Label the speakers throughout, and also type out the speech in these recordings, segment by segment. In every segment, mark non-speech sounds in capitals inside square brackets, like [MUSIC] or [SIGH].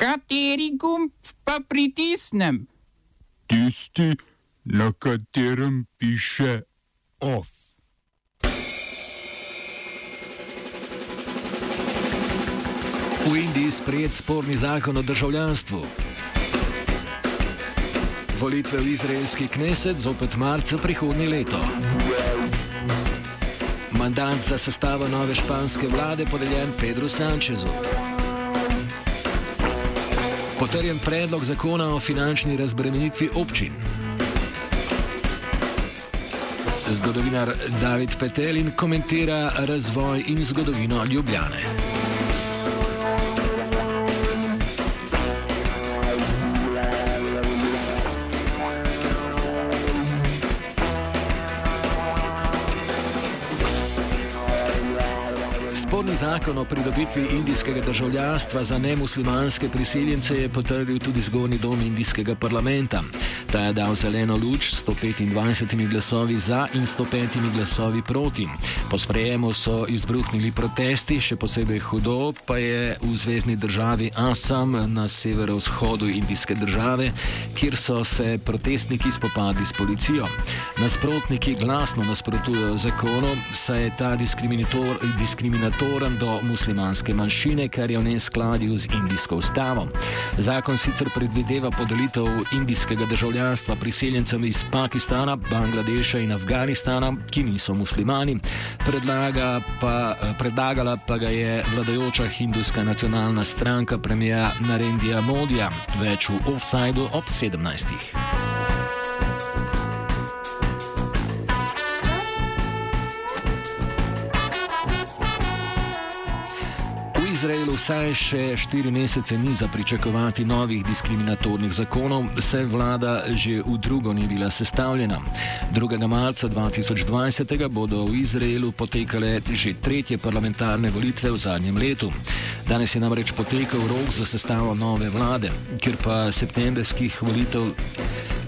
Speaker 1: Kateri gumb pa pritisnem?
Speaker 2: Tisti, na katerem piše OF.
Speaker 3: V Indiji sprejet sporni zakon o državljanstvu. Volitve v izraelski kneset zopet marca prihodnje leto. Mandat za sestavo nove španske vlade podeljen Pedro Sančezu. Potrjen predlog zakona o finančni razbremenitvi občin. Zgodovinar David Petelin komentira razvoj in zgodovino Ljubljane. Zakon o pridobitvi indijskega državljanstva za nemuslimanske prisiljence je potrdil tudi zgornji dom indijskega parlamenta. Ta je dal zeleno luč 125 glasovi za in 105 glasovi proti. Po sprejemu so izbruhnili protesti, še posebej hudo pa je v zvezdni državi Assam na severovzhodu indijske države, kjer so se protestniki spopadli s policijo. Nasprotniki glasno nasprotujejo zakonu, saj je ta diskriminator, diskriminatoren do muslimanske manjšine, kar je v neskladju z indijsko ustavo. Zakon sicer predvideva podelitev indijskega državljanstva priseljencem iz Pakistana, Bangladeša in Afganistana, ki niso muslimani. Predlaga pa, predlagala pa ga je vladajoča hinduska nacionalna stranka premijera Narendija Modija, več v offsajdu ob 17. vsaj še štiri mesece ni za pričakovati novih diskriminatornih zakonov, saj vlada že v drugo ni bila sestavljena. 2. marca 2020 bodo v Izraelu potekale že tretje parlamentarne volitve v zadnjem letu. Danes je namreč potekal rok za sestavo nove vlade, ker pa septembrskih volitev.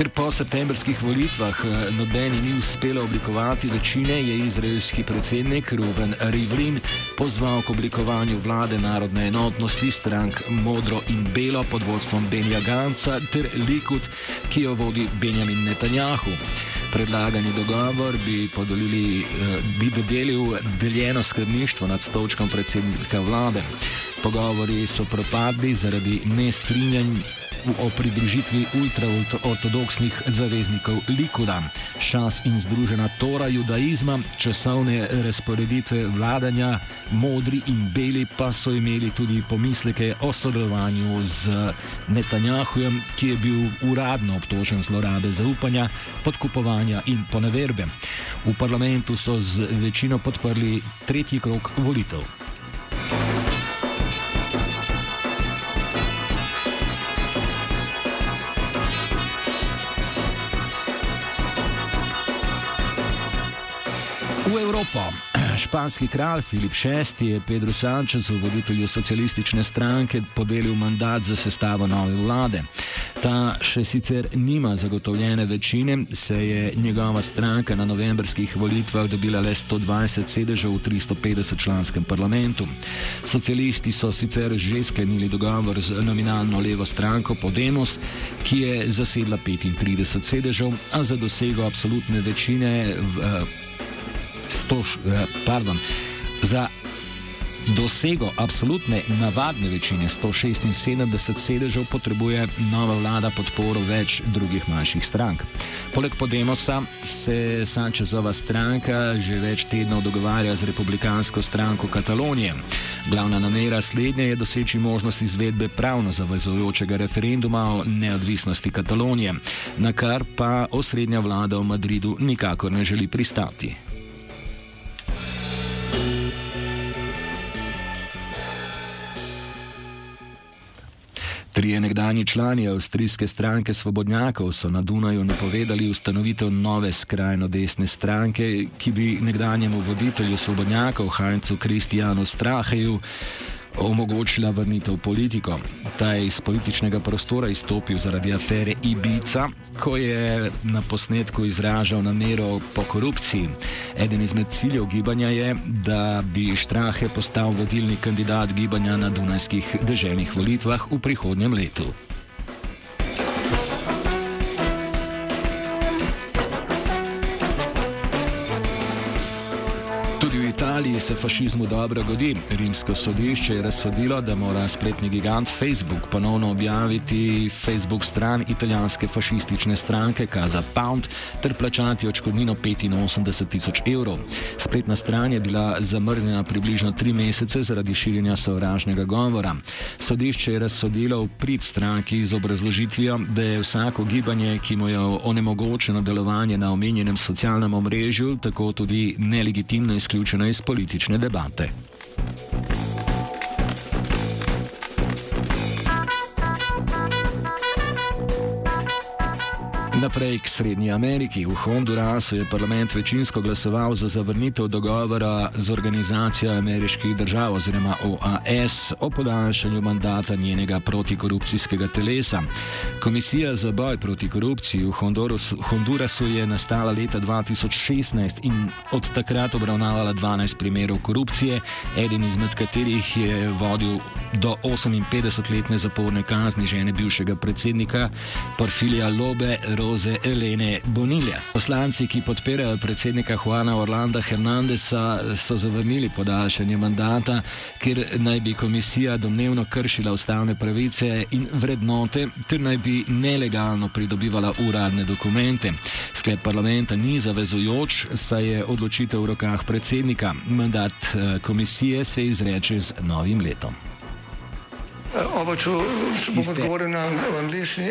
Speaker 3: Ker po septembrskih volitvah eh, nobeni ni uspelo oblikovati večine, je izraelski predsednik Ruven Rivlin pozval k oblikovanju vlade narodne enotnosti strank Modro in Belo pod vodstvom Benja Ganca ter Likud, ki jo vodi Benjamin Netanjahu. Predlagani dogovor bi, podolili, eh, bi dodelil deljeno skrbništvo nad stolčkom predsednika vlade. Pogovori so propadli zaradi nestrinjanj o pridružitvi ultraortodoksnih zaveznikov Likuda, šas in združena tora judaizma, časovne razporeditve vladanja, modri in beli pa so imeli tudi pomisleke o sodelovanju z Netanjahujem, ki je bil uradno obtožen zlorabe zaupanja, podkupovanja in poneverbe. V parlamentu so z večino podprli tretji krok volitev. Evropo. [CLEARS THROAT] Španski kralj Filip VI je Pedro Sančezu, voditelju socialistične stranke, podelil mandat za sestavo nove vlade. Ta še sicer nima zagotovljene večine, se je njegova stranka na novembrskih volitvah dobila le 120 sedežev v 350 članskem parlamentu. Socialisti so sicer že sklenili dogovor z nominalno levo stranko Podemos, ki je zasedla 35 sedežev, a za dosego absolutne večine v 100, eh, pardon, za dosego absolutne navadne večine 176 sedežev potrebuje nova vlada podporo več drugih manjših strank. Poleg Podemosa se Sančezova stranka že več tednov dogovarja z republikansko stranko Katalonije. Glavna namera slednje je doseči možnost izvedbe pravno zavezujočega referenduma o neodvisnosti Katalonije, na kar pa osrednja vlada v Madridu nikakor ne želi pristati. Trije nekdani člani avstrijske stranke Svobodnjakov so na Dunaju napovedali ustanovitev nove skrajno desne stranke, ki bi nekdanjemu voditelju Svobodnjakov, Heinzu Kristijanu Straheju, omogočila vrnitev politiko. Ta je iz političnega prostora izstopil zaradi afere Ibica, ko je na posnetku izražal namero po korupciji. Eden izmed ciljev gibanja je, da bi Štrahe postal vodilni kandidat gibanja na Dunajskih državnih volitvah v prihodnjem letu. Italiji se fašizmu dobro godi. Rimsko sodišče je razsodilo, da mora spletni gigant Facebook ponovno objaviti Facebook stran italijanske fašistične stranke Kaza Pound ter plačati očkodnino 85 tisoč evrov. Spletna stran je bila zamrznjena približno tri mesece zaradi širjenja sovražnega govora. Sodišče je razsodilo v prid stranki z obrazložitvijo, da je vsako gibanje, ki mu je onemogočeno delovanje na omenjenem socialnem omrežju, tako tudi nelegitimno izključeno iz politične debate. Naprej k Srednji Ameriki. V Hondurasu je parlament večinsko glasoval za zavrnitev dogovora z organizacijo ameriških držav oziroma OAS o podaljšanju mandata njenega protikorupcijskega telesa. Komisija za boj proti korupciji v Hondurasu je nastala leta 2016 in od takrat obravnavala 12 primerov korupcije, eden izmed katerih je vodil do 58-letne zaporne kazni žene bivšega predsednika Porfilija Lobe. Roze Elene Bonilja. Poslanci, ki podpirajo predsednika Juana Orlanda Hernandesa, so zavrnili podaljšanje mandata, ker naj bi komisija domnevno kršila ustavne pravice in vrednote, ter naj bi nelegalno pridobivala uradne dokumente. Sklep parlamenta ni zavezujoč, saj je odločitev v rokah predsednika. Mandat eh, komisije se izreče z novim letom.
Speaker 4: Oba, če bom odgovoril na angliški.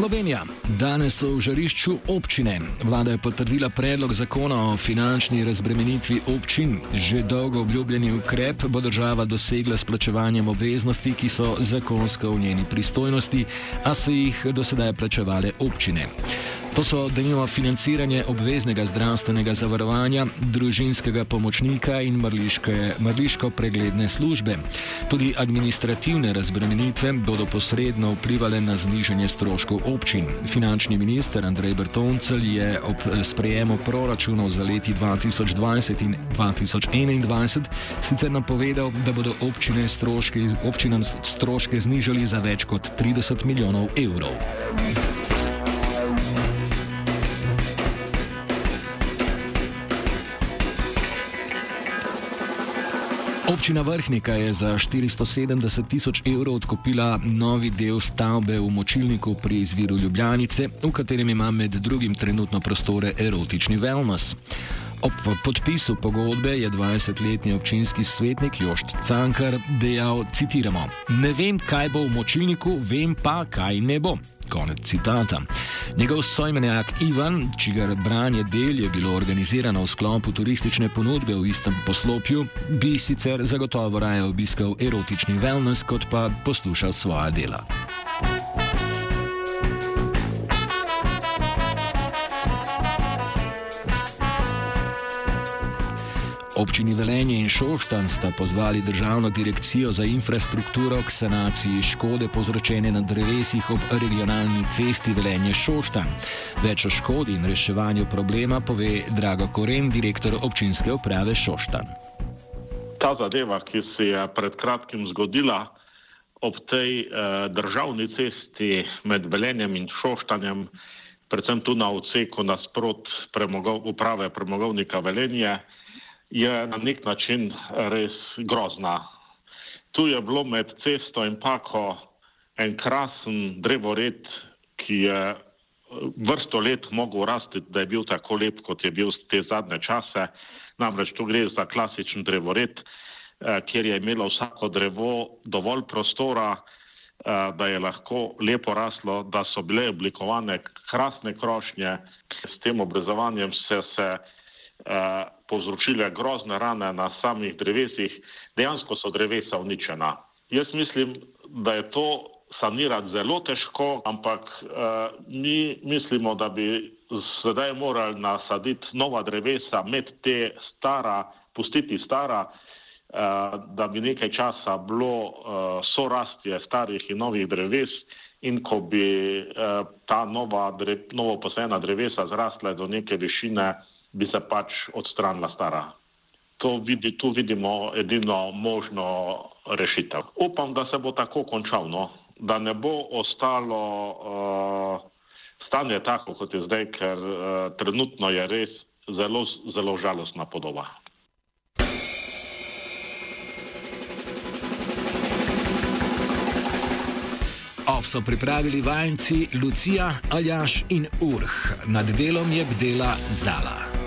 Speaker 3: Slovenija. Danes so v žarišču občine. Vlada je potrdila predlog zakona o finančni razbremenitvi občin. Že dolgo obljubljeni ukrep bo država dosegla s plačevanjem obveznosti, ki so zakonsko v njeni pristojnosti, a so jih do sedaj plačevale občine. To so denimo financiranje obveznega zdravstvenega zavarovanja, družinskega pomočnika in mrliško pregledne službe. Tudi administrativne razbremenitve bodo posredno vplivali na znižanje stroškov občin. Finančni minister Andrej Bertoncel je ob sprejemu proračunov za leti 2020 in 2021 sicer napovedal, da bodo občine stroške, občinam stroške znižali za več kot 30 milijonov evrov. Občina Vrhnika je za 470 tisoč evrov odkupila novi del stavbe v močilniku pri izviru Ljubljanice, v katerem ima med drugim trenutno prostore erotični wellness. Ob podpisu pogodbe je 20-letni občinski svetnik Jošt Cankar dejal, citiramo, ne vem, kaj bo v močilniku, vem pa, kaj ne bo. Konec citata. Njegov sojmenjak Ivan, čigar branje del je bilo organizirano v sklopu turistične ponudbe v istem poslopju, bi sicer zagotovo raje obiskal erotični wellness, kot pa poslušal svoja dela. Občini Velenje in Šoštan sta pozvali državno direkcijo za infrastrukturo k sanaciji škode povzročene na drevesih ob regionalni cesti Velenje Šoštan. Več o škodi in reševanju problema pove Drago Koren, direktor občinske uprave Šoštan.
Speaker 5: Ta zadeva, ki se je pred kratkim zgodila ob tej eh, državni cesti med Velenjem in Šoštanjem, predvsem tu na odseku nasprot premogov, uprave premogovnika Velenje, je na nek način res grozna. Tu je bilo med cesto in pako en krasen drevored, ki je eh, vrsto let mogel rasti, da je bil tako lep, kot je bil te zadnje čase. Namreč tu gre za klasičen drevored. kjer je imelo vsako drevo dovolj prostora, da je lahko lepo raslo, da so bile oblikovane krasne krošnje. S tem obrezovanjem se se povzročile grozne rane na samih drevesih, dejansko so drevesa uničena. Jaz mislim, da je to sanirati zelo težko, ampak mi mislimo, da bi sedaj morali nasaditi nova drevesa, med te stara, pustiti stara, da bi nekaj časa bilo sorastje starih in novih dreves in ko bi ta nova, novo posajena drevesa zrasla do neke višine, bi se pač odstranila stara. To vidi, tu vidimo edino možno rešitev. Upam, da se bo tako končalo, no? da ne bo ostalo uh, stanje tako, kot je zdaj, ker uh, trenutno je res zelo, zelo žalostna podoba.
Speaker 3: Ov so pripravili vajenci Lucija, Aljaš in Urh. Nad delom je bdela Zala.